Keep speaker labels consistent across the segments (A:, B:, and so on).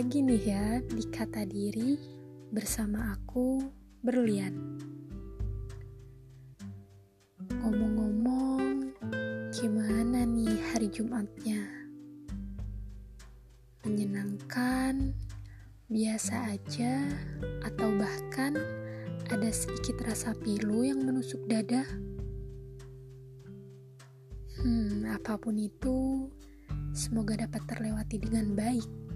A: lagi nih ya di kata diri bersama aku Berlian. Ngomong-ngomong, gimana nih hari Jumatnya? Menyenangkan, biasa aja, atau bahkan ada sedikit rasa pilu yang menusuk dada? Hmm, apa pun itu, semoga dapat terlewati dengan baik.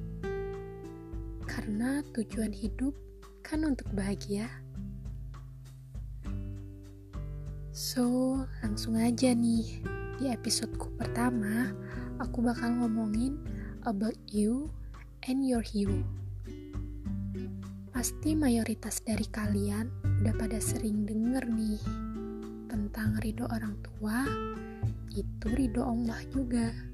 A: Karena tujuan hidup kan untuk bahagia. So, langsung aja nih. Di episodeku pertama, aku bakal ngomongin about you and your hero. Pasti mayoritas dari kalian udah pada sering denger nih tentang ridho orang tua, itu ridho Allah juga.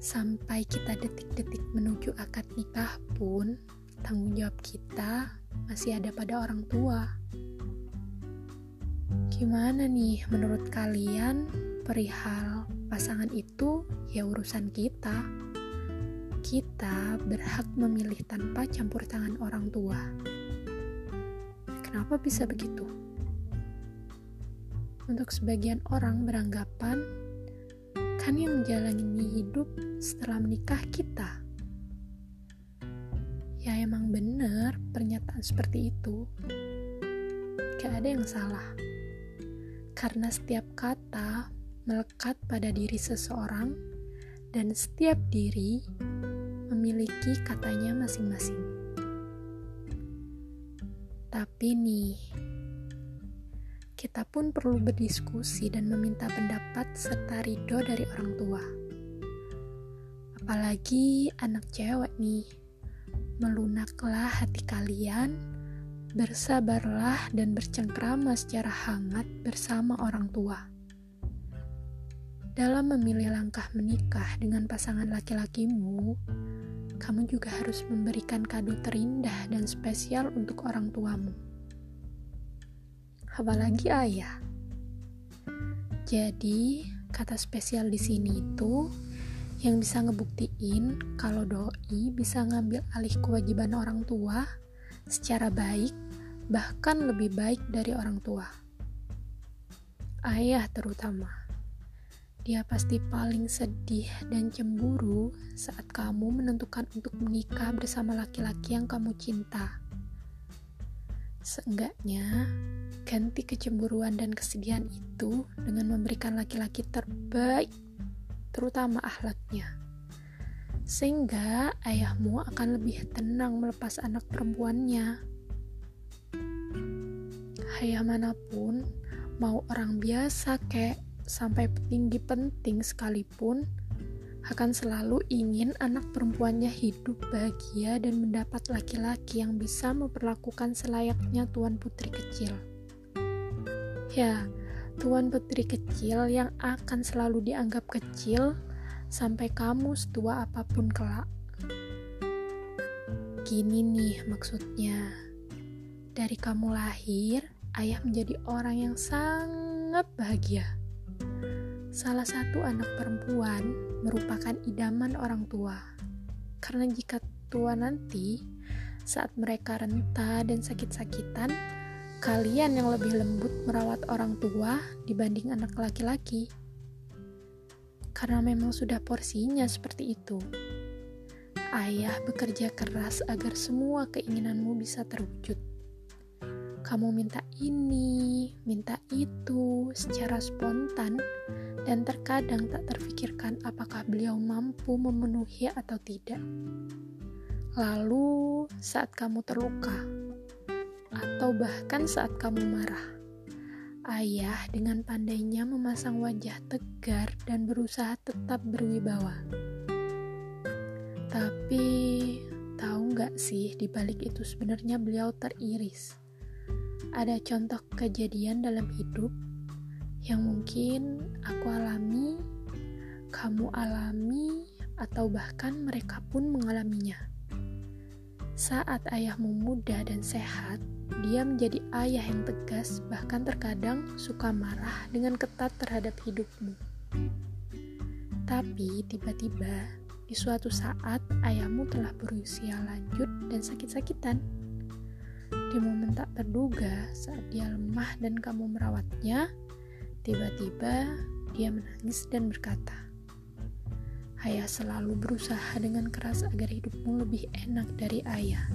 A: Sampai kita detik-detik menuju akad nikah pun, tanggung jawab kita masih ada pada orang tua. Gimana nih menurut kalian perihal pasangan itu ya urusan kita. Kita berhak memilih tanpa campur tangan orang tua. Kenapa bisa begitu? Untuk sebagian orang beranggapan kan yang menjalani hidup setelah menikah kita. Ya emang bener pernyataan seperti itu. Gak ada yang salah karena setiap kata melekat pada diri seseorang, dan setiap diri memiliki katanya masing-masing. Tapi nih, kita pun perlu berdiskusi dan meminta pendapat serta ridho dari orang tua. Apalagi anak cewek nih, melunaklah hati kalian bersabarlah dan bercengkrama secara hangat bersama orang tua. Dalam memilih langkah menikah dengan pasangan laki-lakimu, kamu juga harus memberikan kado terindah dan spesial untuk orang tuamu. Apalagi ayah. Jadi, kata spesial di sini itu yang bisa ngebuktiin kalau doi bisa ngambil alih kewajiban orang tua secara baik, bahkan lebih baik dari orang tua. Ayah terutama. Dia pasti paling sedih dan cemburu saat kamu menentukan untuk menikah bersama laki-laki yang kamu cinta. Seenggaknya, ganti kecemburuan dan kesedihan itu dengan memberikan laki-laki terbaik, terutama akhlaknya sehingga ayahmu akan lebih tenang melepas anak perempuannya. Ayah mana pun, mau orang biasa kek, sampai petinggi penting sekalipun, akan selalu ingin anak perempuannya hidup bahagia dan mendapat laki-laki yang bisa memperlakukan selayaknya tuan putri kecil. Ya, tuan putri kecil yang akan selalu dianggap kecil sampai kamu setua apa pun kelak. Gini nih maksudnya. Dari kamu lahir, ayah menjadi orang yang sangat bahagia. Salah satu anak perempuan merupakan idaman orang tua. Karena jika tua nanti, saat mereka renta dan sakit-sakitan, kalian yang lebih lembut merawat orang tua dibanding anak laki-laki karena memang sudah porsinya seperti itu. Ayah bekerja keras agar semua keinginanmu bisa terwujud. Kamu minta ini, minta itu secara spontan, dan terkadang tak terfikirkan apakah beliau mampu memenuhi atau tidak. Lalu, saat kamu terluka, atau bahkan saat kamu marah, Ayah dengan pandainya memasang wajah tegar dan berusaha tetap berwibawa. Tapi, tahu nggak sih di balik itu sebenarnya beliau teriris. Ada contoh kejadian dalam hidup yang mungkin aku alami, kamu alami, atau bahkan mereka pun mengalaminya. Saat ayahmu muda dan sehat, dia menjadi ayah yang tegas, bahkan terkadang suka marah dengan ketat terhadap hidupmu. Tapi tiba-tiba di suatu saat ayahmu telah berusia lanjut dan sakit-sakitan. Di momen tak terduga saat dia lemah dan kamu merawatnya, tiba-tiba dia menangis dan berkata, Ayah selalu berusaha dengan keras agar hidupmu lebih enak dari ayah.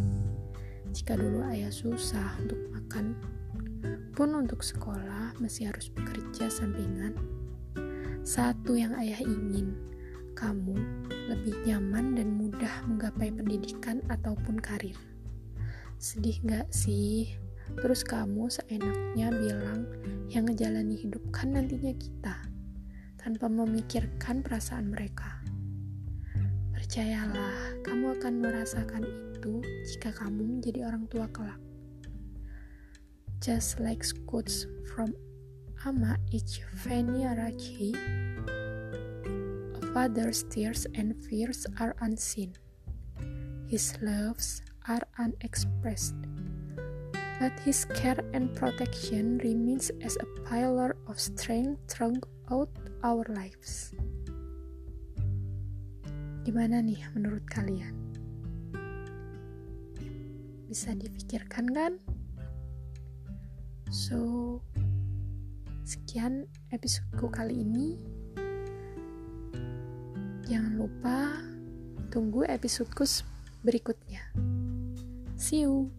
A: Jika dulu ayah susah untuk makan, pun untuk sekolah masih harus bekerja sampingan. Satu yang ayah ingin, kamu lebih nyaman dan mudah menggapai pendidikan ataupun karir. Sedih gak sih? Terus kamu seenaknya bilang yang ngejalani hidup kan nantinya kita, tanpa memikirkan perasaan mereka. Percayalah, kamu akan merasakan itu jika kamu menjadi orang tua kelak. Just like quotes from Ama Ichvenia Raji, father's tears and fears are unseen. His loves are unexpressed. But his care and protection remains as a pillar of strength throughout our lives. Gimana nih menurut kalian? Bisa dipikirkan kan? So, sekian episodeku kali ini. Jangan lupa tunggu episodeku berikutnya. See you.